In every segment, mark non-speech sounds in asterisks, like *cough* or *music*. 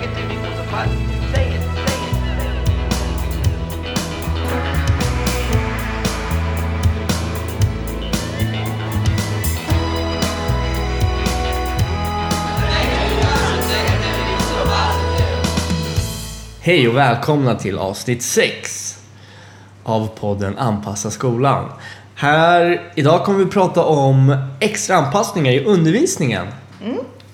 Negative times a negative equals a positive. Say it, say it. Hej och välkomna till avsnitt 6 av podden Anpassa skolan. Här idag kommer vi prata om extra anpassningar i undervisningen.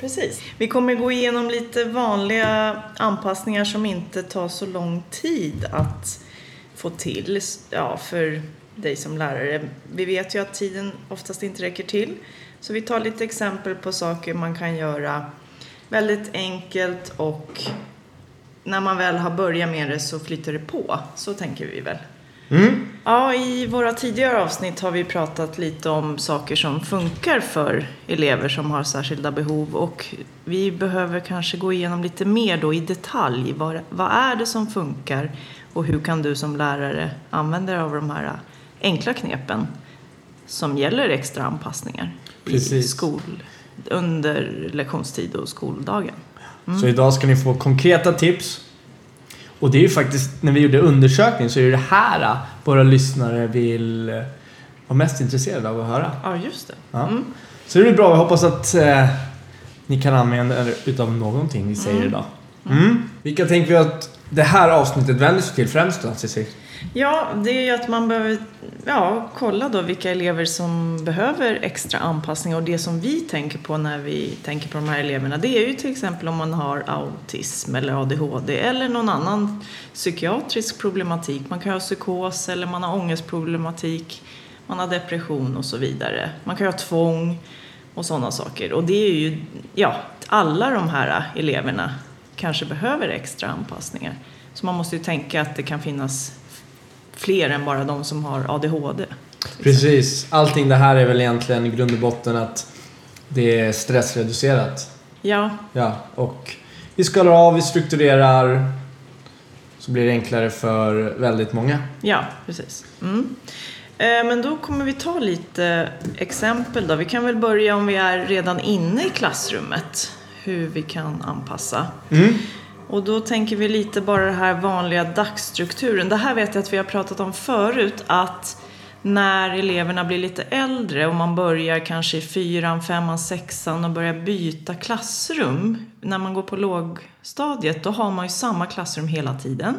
Precis. Vi kommer gå igenom lite vanliga anpassningar som inte tar så lång tid att få till ja, för dig som lärare. Vi vet ju att tiden oftast inte räcker till. Så vi tar lite exempel på saker man kan göra väldigt enkelt och när man väl har börjat med det så flyter det på. Så tänker vi väl. Mm. Ja, i våra tidigare avsnitt har vi pratat lite om saker som funkar för elever som har särskilda behov och vi behöver kanske gå igenom lite mer då i detalj. Vad, vad är det som funkar och hur kan du som lärare använda dig av de här enkla knepen som gäller extra anpassningar i skol, under lektionstid och skoldagen. Så idag ska ni få konkreta tips. Och det är ju faktiskt, när vi gjorde undersökning så är det det här äh, våra lyssnare vill äh, vara mest intresserade av att höra. Ja, just det. Ja. Så det är bra, jag hoppas att eh, ni kan använda er utav någonting vi säger idag. Mm. Vilka tänker vi att det här avsnittet vänder sig till främst då, Cissi? Ja, det är ju att man behöver ja, kolla då vilka elever som behöver extra anpassning och det som vi tänker på när vi tänker på de här eleverna det är ju till exempel om man har autism eller ADHD eller någon annan psykiatrisk problematik. Man kan ha psykos eller man har ångestproblematik, man har depression och så vidare. Man kan ha tvång och sådana saker. Och det är ju, ja, alla de här eleverna kanske behöver extra anpassningar. Så man måste ju tänka att det kan finnas fler än bara de som har ADHD. Precis. Allting det här är väl egentligen i grund och botten att det är stressreducerat. Ja, Ja, och vi skalar av, vi strukturerar så blir det enklare för väldigt många. ja precis. Mm. Eh, Men då kommer vi ta lite exempel då. Vi kan väl börja om vi är redan inne i klassrummet. Hur vi kan anpassa. Mm. Och då tänker vi lite bara den här vanliga dagsstrukturen. Det här vet jag att vi har pratat om förut. Att när eleverna blir lite äldre och man börjar kanske i fyran, femman, sexan och börjar byta klassrum. När man går på lågstadiet då har man ju samma klassrum hela tiden.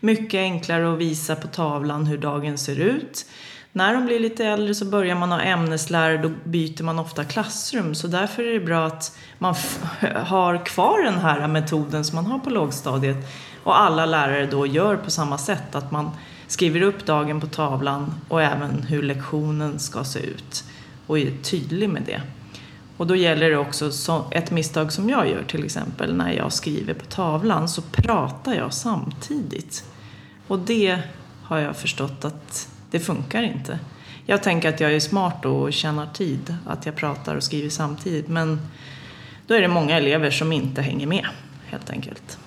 Mycket enklare att visa på tavlan hur dagen ser ut. När de blir lite äldre så börjar man ha ämneslärare, då byter man ofta klassrum. Så därför är det bra att man har kvar den här metoden som man har på lågstadiet. Och alla lärare då gör på samma sätt, att man skriver upp dagen på tavlan och även hur lektionen ska se ut. Och är tydlig med det. Och då gäller det också så, ett misstag som jag gör till exempel när jag skriver på tavlan så pratar jag samtidigt. Och det har jag förstått att det funkar inte. Jag tänker att jag är smart och tjänar tid, att jag pratar och skriver samtidigt. Men då är det många elever som inte hänger med, helt enkelt.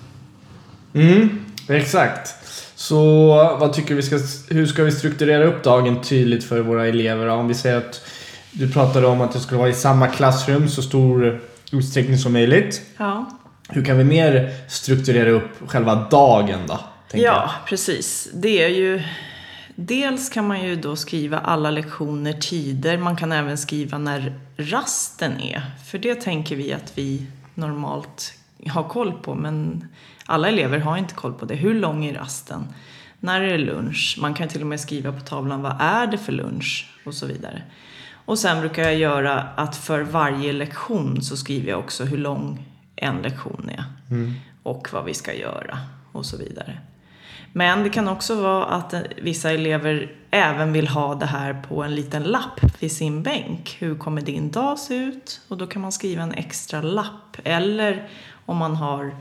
Mm, exakt. Så vad tycker vi ska, hur ska vi strukturera upp dagen tydligt för våra elever? Om vi säger att du pratade om att det skulle vara i samma klassrum så stor utsträckning som möjligt. Ja, Hur kan vi mer strukturera upp själva dagen då? ja precis. Det är ju... Dels kan man ju då skriva alla lektioner, tider. Man kan även skriva när rasten är. För det tänker vi att vi normalt har koll på. Men alla elever har inte koll på det. Hur lång är rasten? När är det lunch? Man kan till och med skriva på tavlan vad är det för lunch? Och så vidare. Och sen brukar jag göra att för varje lektion så skriver jag också hur lång en lektion är. Och vad vi ska göra och så vidare. Men det kan också vara att vissa elever även vill ha det här på en liten lapp vid sin bänk. Hur kommer din dag se ut? Och då kan man skriva en extra lapp. Eller om man har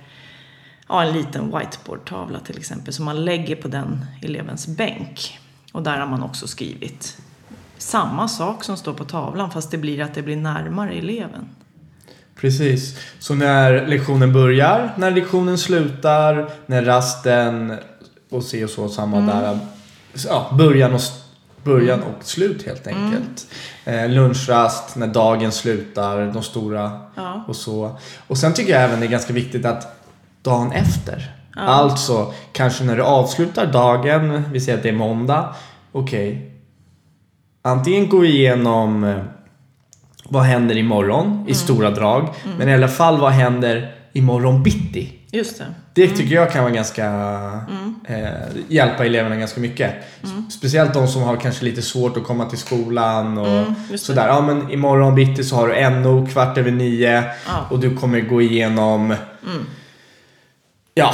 ja, en liten whiteboardtavla till exempel som man lägger på den elevens bänk. Och där har man också skrivit samma sak som står på tavlan fast det blir att det blir närmare eleven. Precis. Så när lektionen börjar, när lektionen slutar, när rasten och se och så samma där. Ja, början och Början och slut helt enkelt. Eh, lunchrast, när dagen slutar, de stora Ja. och så. Och sen tycker jag även det är ganska viktigt att dagen efter. Alltså, kanske när du avslutar dagen, vi säger att det är måndag. Okej. Antingen gå igenom eh, vad händer imorgon i stora drag. Men i alla fall vad händer imorgon bitti. Just det. Det tycker jag kan vara ganska... Eh, hjälpa eleverna ganska mycket. S- Speciellt de som har kanske lite svårt att komma till skolan och det. sådär. Ja men imorgon bitti så har du NO kvart över nio Ja. och du kommer gå igenom... Ja,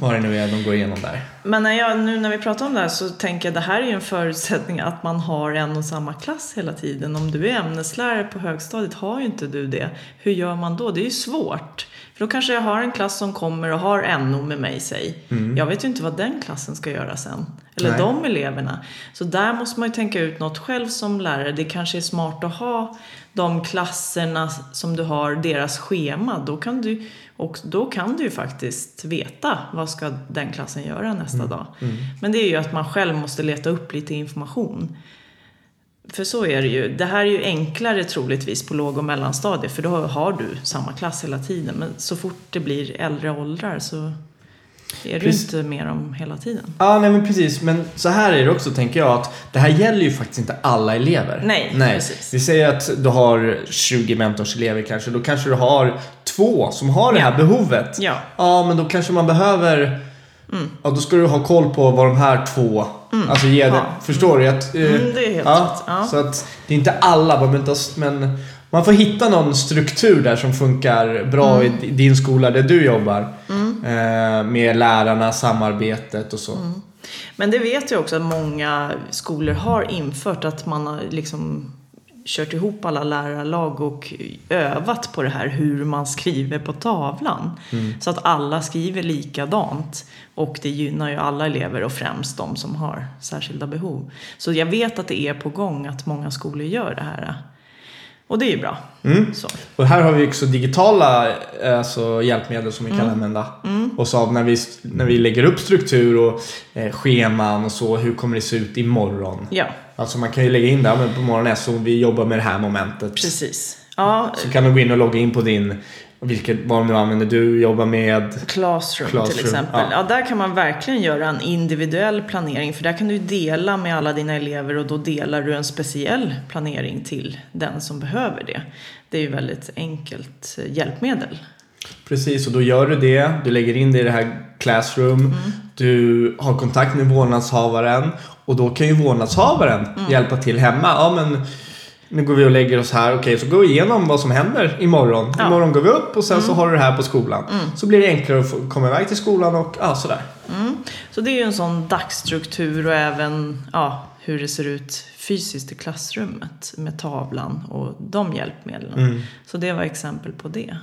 vad det nu är de går igenom där. Men när jag, nu när vi pratar om det här så tänker jag det här är ju en förutsättning att man har en och samma klass hela tiden. Om du är ämneslärare på högstadiet har ju inte du det. Hur gör man då? Det är ju svårt. För då kanske jag har en klass som kommer och har NO med mig, säg. Jag vet ju inte vad den klassen ska göra sen. Eller Nej. de eleverna. Så där måste man ju tänka ut något själv som lärare. Det kanske är smart att ha de klasserna som du har, deras schema. Då kan du, och då kan du ju faktiskt veta vad ska den klassen göra nästa dag. Men det är ju att man själv måste leta upp lite information. För så är det ju. Det här är ju enklare troligtvis på låg och mellanstadiet för då har du samma klass hela tiden. Men så fort det blir äldre åldrar så är det ju inte mer om hela tiden. Ja, nej men precis. Men så här är det också tänker jag att det här gäller ju faktiskt inte alla elever. Nej, nej. precis. Vi säger att du har 20 mentorselever kanske. Då kanske du har två som har det Ja. här behovet. Ja. Ja, men då kanske man behöver... Ja, då ska du ha koll på vad de här två... Alltså ge det. Ja. Förstår du? Att, eh, Mm, det är helt ja, rätt. Ja. Så att det är inte alla, ha- men man får hitta någon struktur där som funkar bra Mm. i din skola där du jobbar. Eh, med lärarna, samarbetet och så. Mm. Men det vet jag också att många skolor har infört att man har liksom kört ihop alla lärarlag och övat på det här hur man skriver på tavlan. Så att alla skriver likadant. Och det gynnar ju alla elever och främst de som har särskilda behov. Så jag vet att det är på gång att många skolor gör det här. Och det är ju bra. Så. Och här har vi också digitala alltså, hjälpmedel som vi kan använda oss av när vi, när vi lägger upp struktur och eh, scheman och så. Hur kommer det se ut imorgon? Ja, Alltså man kan ju lägga in där, men på morgonen så vi jobbar med det här momentet. precis. Ja, Så kan du gå in och logga in på din, vilket, vad du använder du, jobbar med. Classroom, Classroom, till exempel. ja. Ja. där kan man verkligen göra en individuell planering för där kan du dela med alla dina elever och då delar du en speciell planering till den som behöver det. Det är ju väldigt enkelt eh, hjälpmedel. Precis, och då gör du det. Du lägger in det i det här Classroom. Du har kontakt med vårdnadshavaren. Och då kan ju vårdnadshavaren hjälpa till hemma. Ja, men nu går vi och lägger oss här. Okej, så går vi igenom vad som händer imorgon. Ja. Imorgon går vi upp och sen så har du det här på skolan. Så blir det enklare att få komma iväg till skolan och ja, sådär. Så det är ju en sån dagsstruktur och även ja, hur det ser ut fysiskt i klassrummet med tavlan och de hjälpmedlen. Så det var exempel på det.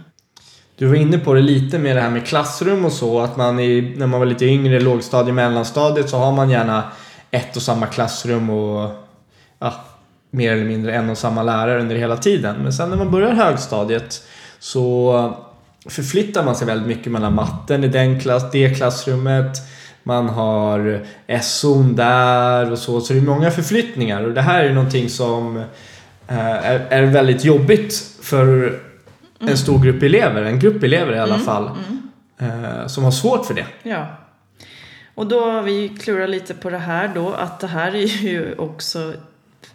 Du var inne på det lite med det här med klassrum och så. Att man i, när man var lite yngre, lågstadie, mellanstadiet så har man gärna ett och samma klassrum och ja, mer eller mindre en och samma lärare under hela tiden. Men sen när man börjar högstadiet så förflyttar man sig väldigt mycket mellan matten i den klass, det klassrummet. Man har SO'n där och så. Så det är många förflyttningar och det här är någonting som eh, är, är väldigt jobbigt för en stor grupp elever, en grupp elever i alla fall, eh, som har svårt för det. Ja. Och då har vi klurat lite på det här då, att det här är ju också,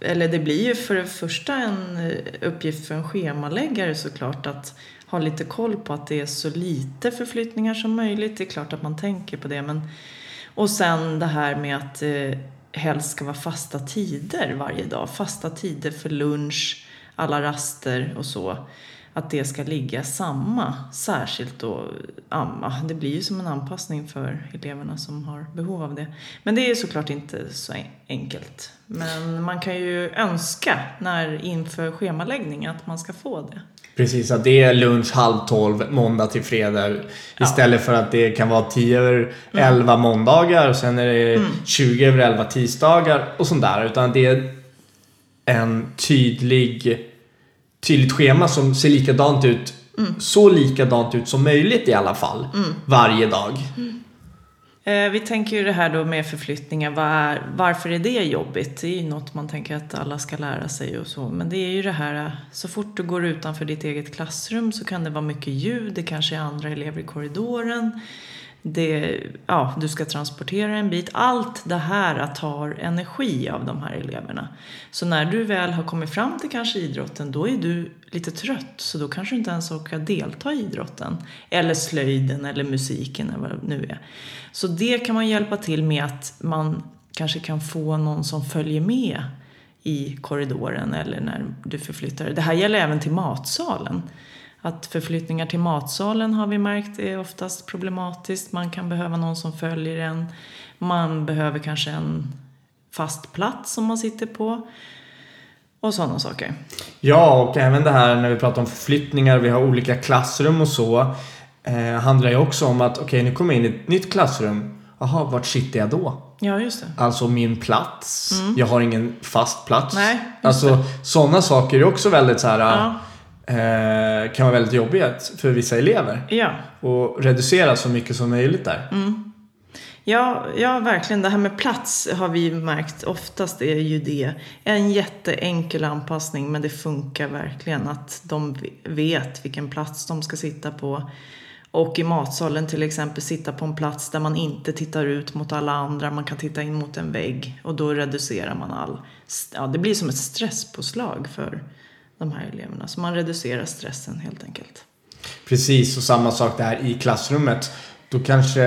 eller det blir ju för det första en eh, uppgift för en schemaläggare såklart att ha lite koll på att det är så lite förflyttningar som möjligt. Det är klart att man tänker på det, men och sen det här med att eh, helst ska vara fasta tider varje dag. Fasta tider för lunch, alla raster och så. Att det ska ligga samma. Särskilt då, ja, det blir ju som en anpassning för eleverna som har behov av det. Men det är såklart inte så en- enkelt. Men man kan ju önska när inför schemaläggning att man ska få det. Precis, att det är lunch halv tolv måndag till fredag istället för att det kan vara 10 över 11 måndagar och sen är det 20 över 11 tisdagar och sånt där. Utan det är en tydlig, tydligt schema som ser likadant ut, så likadant ut som möjligt i alla fall, varje dag. Eh, vi tänker ju det här då med förflyttningar. Vad är, varför är det jobbigt? Det är ju något man tänker att alla ska lära sig och så. Men det är ju det här, eh, så fort du går utanför ditt eget klassrum så kan det vara mycket ljud. Det kanske är andra elever i korridoren. Det, ja, du ska transportera en bit. Allt det här tar energi av de här eleverna. Så när du väl har kommit fram till kanske idrotten, då är du lite trött. Så då kanske du inte ens orkar delta i idrotten. Eller slöjden eller musiken eller vad det nu är. Så det kan man hjälpa till med att man kanske kan få någon som följer med i korridoren eller när du förflyttar dig. Det här gäller även till matsalen. Att förflyttningar till matsalen har vi märkt är oftast problematiskt. Man kan behöva någon som följer en. Man behöver kanske en fast plats som man sitter på. Och sådana saker. Ja, och även det här när vi pratar om förflyttningar, vi har olika klassrum och så. Eh, handlar ju också om att okej, okay, nu kommer jag in i ett nytt klassrum. Jaha, vart sitter jag då? Ja, just det. Alltså min plats. Mm. Jag har ingen fast plats. Nej, alltså sådana saker är också väldigt så här. Ja. Eh, kan vara väldigt jobbiga för vissa elever. Ja. Och reducera så mycket som möjligt där. Mm. Ja, ja, verkligen. Det här med plats har vi märkt oftast är ju det. En jätteenkel anpassning men det funkar verkligen att de vet vilken plats de ska sitta på. Och i matsalen till exempel sitta på en plats där man inte tittar ut mot alla andra. Man kan titta in mot en vägg och då reducerar man all... Ja, det blir som ett stresspåslag för de här eleverna. Så man reducerar stressen helt enkelt. Precis, och samma sak där i klassrummet. Då kanske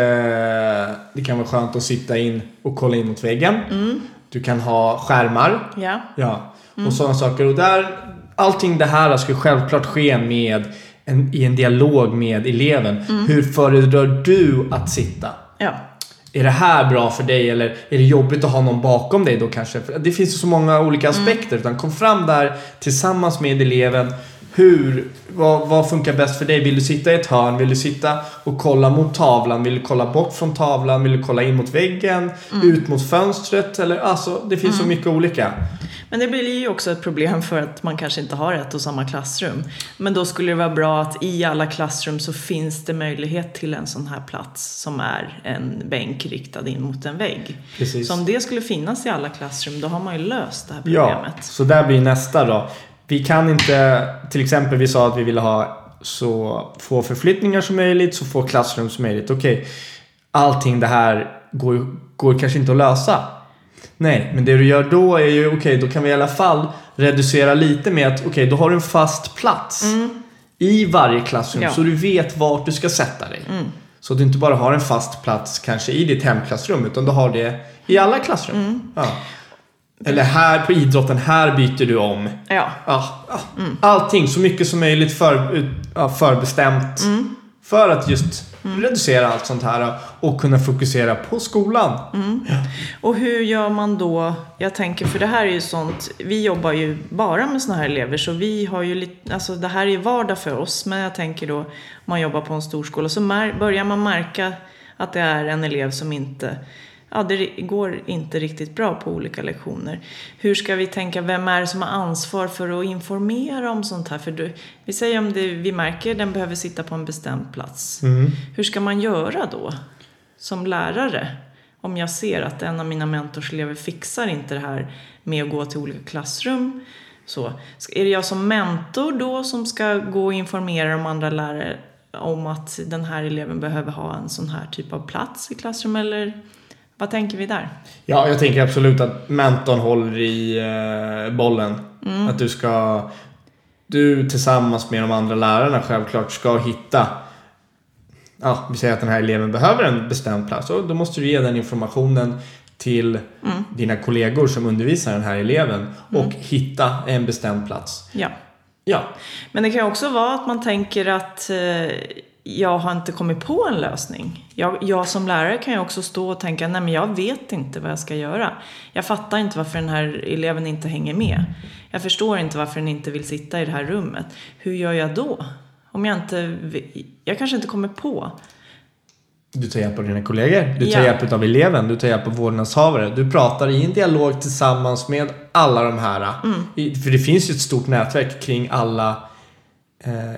det kan vara skönt att sitta in och kolla in mot väggen. Mm. Du kan ha skärmar. Ja. ja. Mm. Och sådana saker. Och där, allting det här ska självklart ske med en, i en dialog med eleven. Mm. Hur föredrar du att sitta? Ja. Är det här bra för dig eller är det jobbigt att ha någon bakom dig då kanske? Det finns så många olika Mm. aspekter. Utan kom fram där tillsammans med eleven. Hur, vad, vad funkar bäst för dig? Vill du sitta i ett hörn? Vill du sitta och kolla mot tavlan? Vill du kolla bort från tavlan? Vill du kolla in mot väggen? Mm. Ut mot fönstret? Eller, alltså, det finns så mycket olika. Men det blir ju också ett problem för att man kanske inte har ett och samma klassrum. Men då skulle det vara bra att i alla klassrum så finns det möjlighet till en sån här plats som är en bänk riktad in mot en vägg. Precis. Så om det skulle finnas i alla klassrum då har man ju löst det här problemet. Ja, så där blir nästa då. Vi kan inte, till exempel vi sa att vi ville ha så få förflyttningar som möjligt, så få klassrum som möjligt. Okej, okay. allting det här går, går kanske inte att lösa. Nej, men det du gör då är ju okej, okay, då kan vi i alla fall reducera lite med att okej, okay, då har du en fast plats mm. i varje klassrum Ja. så du vet vart du ska sätta dig. Mm. Så att du inte bara har en fast plats kanske i ditt hemklassrum utan du har det i alla klassrum. Mm. Ja. Eller här på idrotten, här byter du om. Ja. Ja, ja. Allting så mycket som möjligt för, ja, förbestämt. Mm. För att just reducera allt sånt här och kunna fokusera på skolan. Och hur gör man då? Jag tänker, för det här är ju sånt, vi jobbar ju bara med såna här elever så vi har ju lite, alltså det här är vardag för oss. Men jag tänker då, om man jobbar på en stor skola så börjar man märka att det är en elev som inte, ja det går inte riktigt bra på olika lektioner. Hur ska vi tänka, vem är det som har ansvar för att informera om sånt här? För du, vi säger om det, vi märker den behöver sitta på en bestämd plats. Hur ska man göra då? Som lärare? Om jag ser att en av mina mentorselever fixar inte det här med att gå till olika klassrum. Så, är det jag som mentor då som ska gå och informera de andra lärare om att den här eleven behöver ha en sån här typ av plats i klassrum eller vad tänker vi där? Ja, jag tänker absolut att mentorn håller i eh, bollen. Mm. Att du ska... Du tillsammans med de andra lärarna självklart ska hitta... Ja, vi säger att den här eleven behöver en bestämd plats. Och då måste du ge den informationen till Mm. dina kollegor som undervisar den här eleven. Och hitta en bestämd plats. Ja. Ja, Men det kan också vara att man tänker att eh, jag har inte kommit på en lösning. Jag, jag som lärare kan ju också stå och tänka, nej men jag vet inte vad jag ska göra. Jag fattar inte varför den här eleven inte hänger med. Jag förstår inte varför den inte vill sitta i det här rummet. Hur gör jag då? Om jag inte, jag kanske inte kommer på. Du tar hjälp av dina kollegor, du tar Ja. hjälp av eleven, du tar hjälp av vårdnadshavare. Du pratar i en dialog tillsammans med alla de här. I- För det finns ju ett stort nätverk kring alla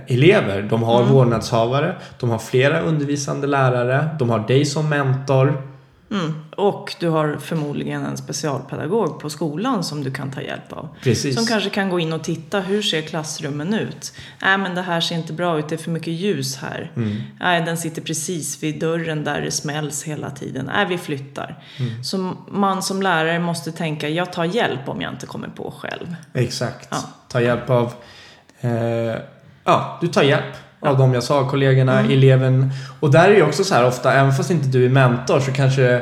elever. De har vårdnadshavare, de har flera undervisande lärare, de har dig som mentor. Mm. Och du har förmodligen en specialpedagog på skolan som du kan ta hjälp av. Precis. Som kanske kan gå in och titta, hur ser klassrummen ut? Nej men det här ser inte bra ut, det är för mycket ljus här. Mm. Nej den sitter precis vid dörren där det smälls hela tiden. Nej vi flyttar. Mm. Så man som lärare måste tänka, jag tar hjälp om jag inte kommer på själv. Exakt. Ja. Ta hjälp av... Eh, ja, du tar hjälp av de jag sa, kollegorna, Mm. eleven. Och där är ju också så här ofta, även fast inte du är mentor så kanske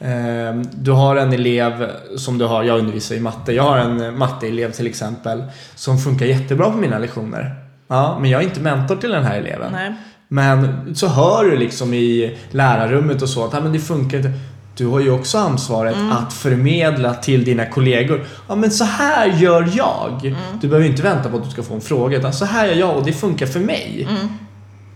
eh, du har en elev som du har, jag undervisar i matte, jag har en matteelev till exempel som funkar jättebra på mina lektioner. Ja, men jag är inte mentor till den här eleven. Nej. Men så hör du liksom i lärarrummet och så att "Ja, men det funkar inte. Du har ju också ansvaret att förmedla till dina kollegor. Ja men så här gör jag. Du behöver inte vänta på att du ska få en fråga. Utan så här gör jag och det funkar för mig.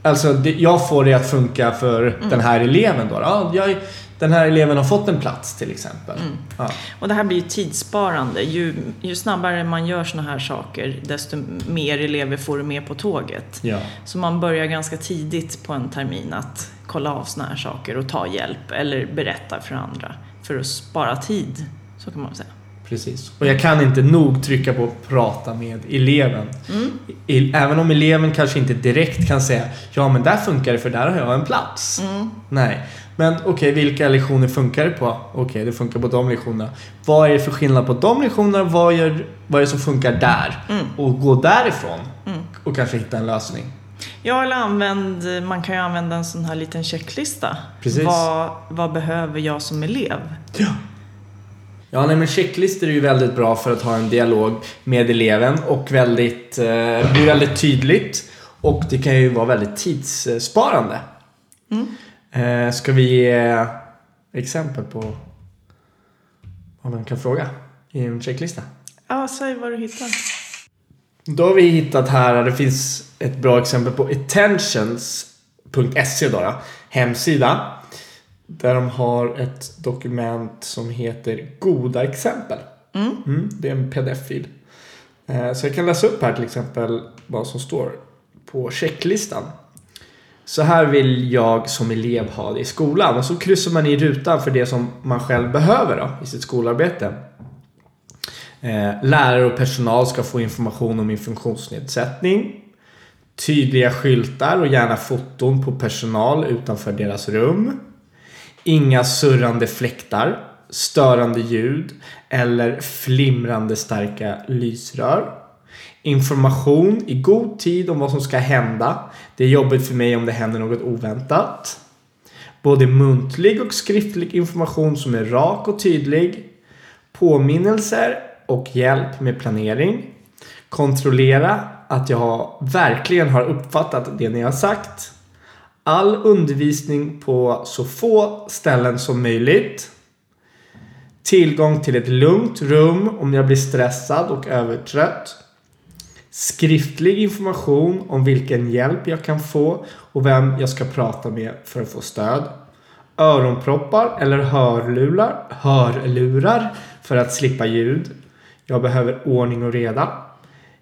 Alltså det, jag får det att funka för den här eleven då. Ja, jag, den här eleven har fått en plats till exempel. Ja. Och det här blir ju tidssparande. Ju, ju snabbare man gör såna här saker, desto mer elever får du med på tåget. Ja. Så man börjar ganska tidigt på en termin att kolla av såna här saker och ta hjälp eller berätta för andra. För att spara tid, så kan man säga. Precis. Och jag kan inte nog trycka på att prata med eleven. I, även om eleven kanske inte direkt kan säga ja men där funkar det för där har jag en plats. Nej. Men okej, vilka lektioner funkar det på? Okej, det funkar på de lektionerna. Vad är det för skillnad på de lektionerna? Vad, gör, vad är det som funkar där? Och gå därifrån. Och kanske hitta en lösning. Ja, eller använd, man kan ju använda en sån här liten checklista. Precis. Vad, vad behöver jag som elev? Ja, nej, men checklistor är ju väldigt bra för att ha en dialog med eleven och väldigt, eh, blir väldigt tydligt. Och det kan ju vara väldigt tidssparande. Eh, ska vi ge exempel på vad man kan fråga i en checklista? Ja, säg vad du hittar. Då har vi hittat här, det finns ett bra exempel på attentions.se då, hemsida. Där de har ett dokument som heter Goda exempel. Mm, det är en pdf-fil. Eh, Så jag kan läsa upp här till exempel vad som står på checklistan. Så här vill jag som elev ha det i skolan. Och så kryssar man i rutan för det som man själv behöver då, i sitt skolarbete. Eh, lärare och personal ska få information om min funktionsnedsättning. Tydliga skyltar och gärna foton på personal utanför deras rum. Inga surrande fläktar, störande ljud eller flimrande starka lysrör. Information i god tid om vad som ska hända. Det är jobbigt för mig om det händer något oväntat. Både muntlig och skriftlig information som är rak och tydlig. Påminnelser och hjälp med planering. Kontrollera att jag verkligen har uppfattat det ni har sagt. All undervisning på så få ställen som möjligt. Tillgång till ett lugnt rum om jag blir stressad och övertrött. Skriftlig information om vilken hjälp jag kan få och vem jag ska prata med för att få stöd. Öronproppar eller hörlurar, hörlurar för att slippa ljud. Jag behöver ordning och reda.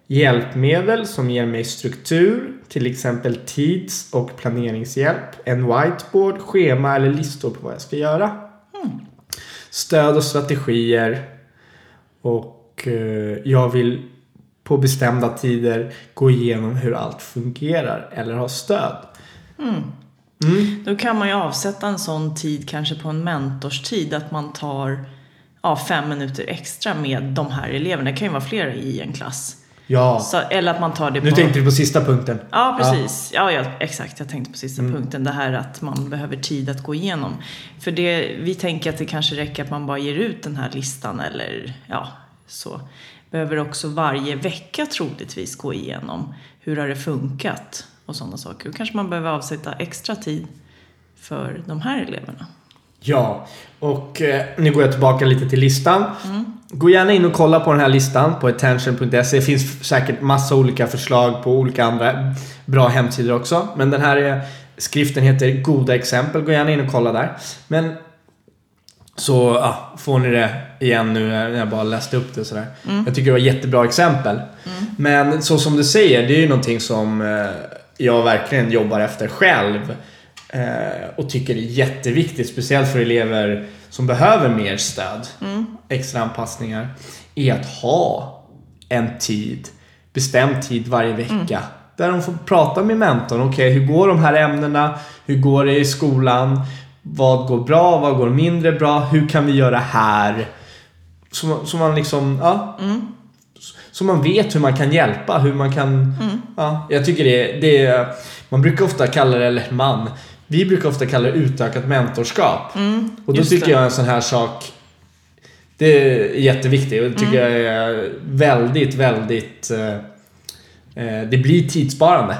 Hjälpmedel som ger mig struktur, till exempel tids och planeringshjälp, en whiteboard, schema eller listor på vad jag ska göra. Stöd och strategier. Och eh, jag vill på bestämda tider gå igenom hur allt fungerar eller ha stöd. Då kan man ju avsätta en sån tid kanske på en mentorstid att man tar ja, fem minuter extra med de här eleverna. Det kan ju vara flera i en klass. Ja, Så, eller att man tar det nu på... tänkte du på sista punkten. Ja, precis. Ja. Ja, exakt. Jag tänkte på sista punkten. Det här att man behöver tid att gå igenom. För det, vi tänker att det kanske räcker att man bara ger ut den här listan eller ja, så. Behöver också varje vecka troligtvis gå igenom. Hur har det funkat? Och sådana saker. Då kanske man behöver avsätta extra tid för de här eleverna. Ja, och eh, nu går jag tillbaka lite till listan. Gå gärna in och kolla på den här listan på attention.se. Det finns säkert massa olika förslag på olika andra bra hemsidor också. Men den här är, skriften heter Goda exempel. Gå gärna in och kolla där. Men så ja, får ni det igen nu när jag bara läste upp det sådär. Jag tycker det var jättebra exempel. Men så som du säger, det är ju någonting som eh, jag verkligen jobbar efter själv. eh, och tycker är jätteviktigt, speciellt för elever som behöver mer stöd, extra anpassningar, är att ha en tid, bestämd tid varje vecka. Där de får prata med mentorn. Okej, hur går de här ämnena? Hur går det i skolan? Vad går bra? Vad går mindre bra? Hur kan vi göra här? Så, så man liksom, ja. Så man vet hur man kan hjälpa, hur man kan... Ja, jag tycker det, det är... Man brukar ofta kalla det, eller man, vi brukar ofta kalla det utökat mentorskap. och då tycker det. jag en sån här sak, det är jätteviktigt och det tycker jag är väldigt, väldigt... Eh, eh, det blir tidssparande.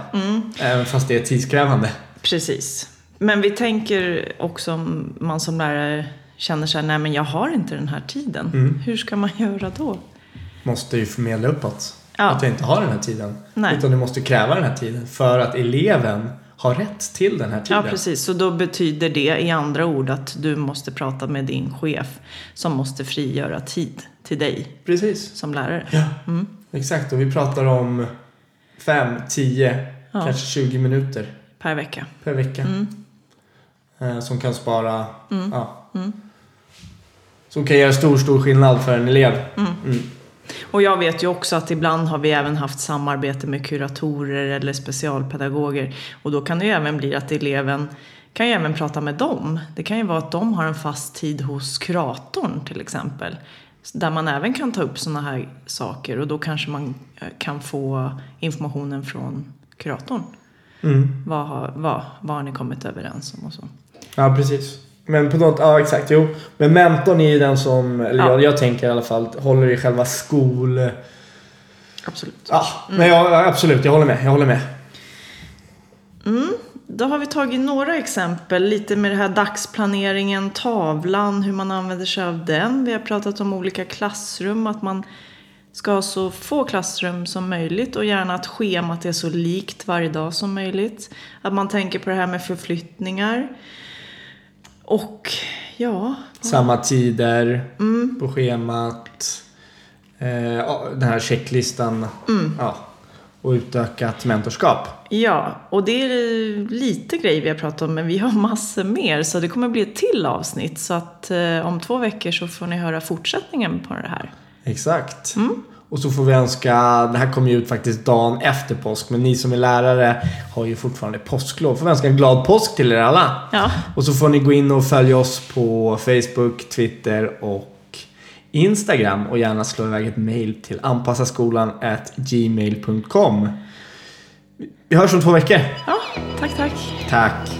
Även fast det är tidskrävande. Precis. Men vi tänker också om man som lärare känner sig, nej men jag har inte den här tiden. Mm. Hur ska man *laughs* göra då? Måste ju förmedla uppåt. Ja. Att jag inte har den här tiden. Nej. Utan du måste kräva den här tiden för att eleven har rätt till den här tiden. Ja, precis. Så då betyder det i andra ord att du måste prata med din chef som måste frigöra tid till dig Precis. som lärare. Ja, exakt. Och vi pratar om 5, 10, Ja. kanske 20 minuter Per vecka. per vecka. Mm. Eh, som kan spara... Ja. Som kan göra stor, stor skillnad för en elev. Och jag vet ju också att ibland har vi även haft samarbete med kuratorer eller specialpedagoger. Och då kan det ju även bli att eleven kan ju även prata med dem. Det kan ju vara att de har en fast tid hos kuratorn till exempel. Där man även kan ta upp sådana här saker och då kanske man eh, kan få informationen från kuratorn. Mm. Vad har, vad, vad har ni kommit överens om och så. Ja, precis. Men på något... Ja, exakt. Jo. Men mentorn är ju den som... Eller Ja. jag, jag tänker i alla fall, håller i själva skol... Absolut. Ja, men jag, ja, absolut. Jag håller med. Jag håller med. Då har vi tagit några exempel, lite med det här dagsplaneringen, tavlan, hur man använder sig av den. Vi har pratat om olika klassrum, att man ska ha så få klassrum som möjligt och gärna att schemat är så likt varje dag som möjligt. Att man tänker på det här med förflyttningar. Och ja, Samma tider Mm. på schemat. Eh, den här checklistan. Mm. Ja. Och utökat mentorskap. ja, och det är lite grejer vi har pratat om, men vi har massor mer. Så det kommer bli ett till avsnitt. Så att eh, om två veckor så får ni höra fortsättningen på det här. Exakt. Mm. Och så får vi önska, det här kommer ju ut faktiskt dagen efter påsk, men ni som är lärare har ju fortfarande påsklov. Får vi önska en glad påsk till er alla. Ja. Och så får ni gå in och följa oss på Facebook, Twitter och Instagram och gärna slå iväg ett mail till anpassaskolan gmail.com. Vi hörs om två veckor. Ja, tack, tack. Tack.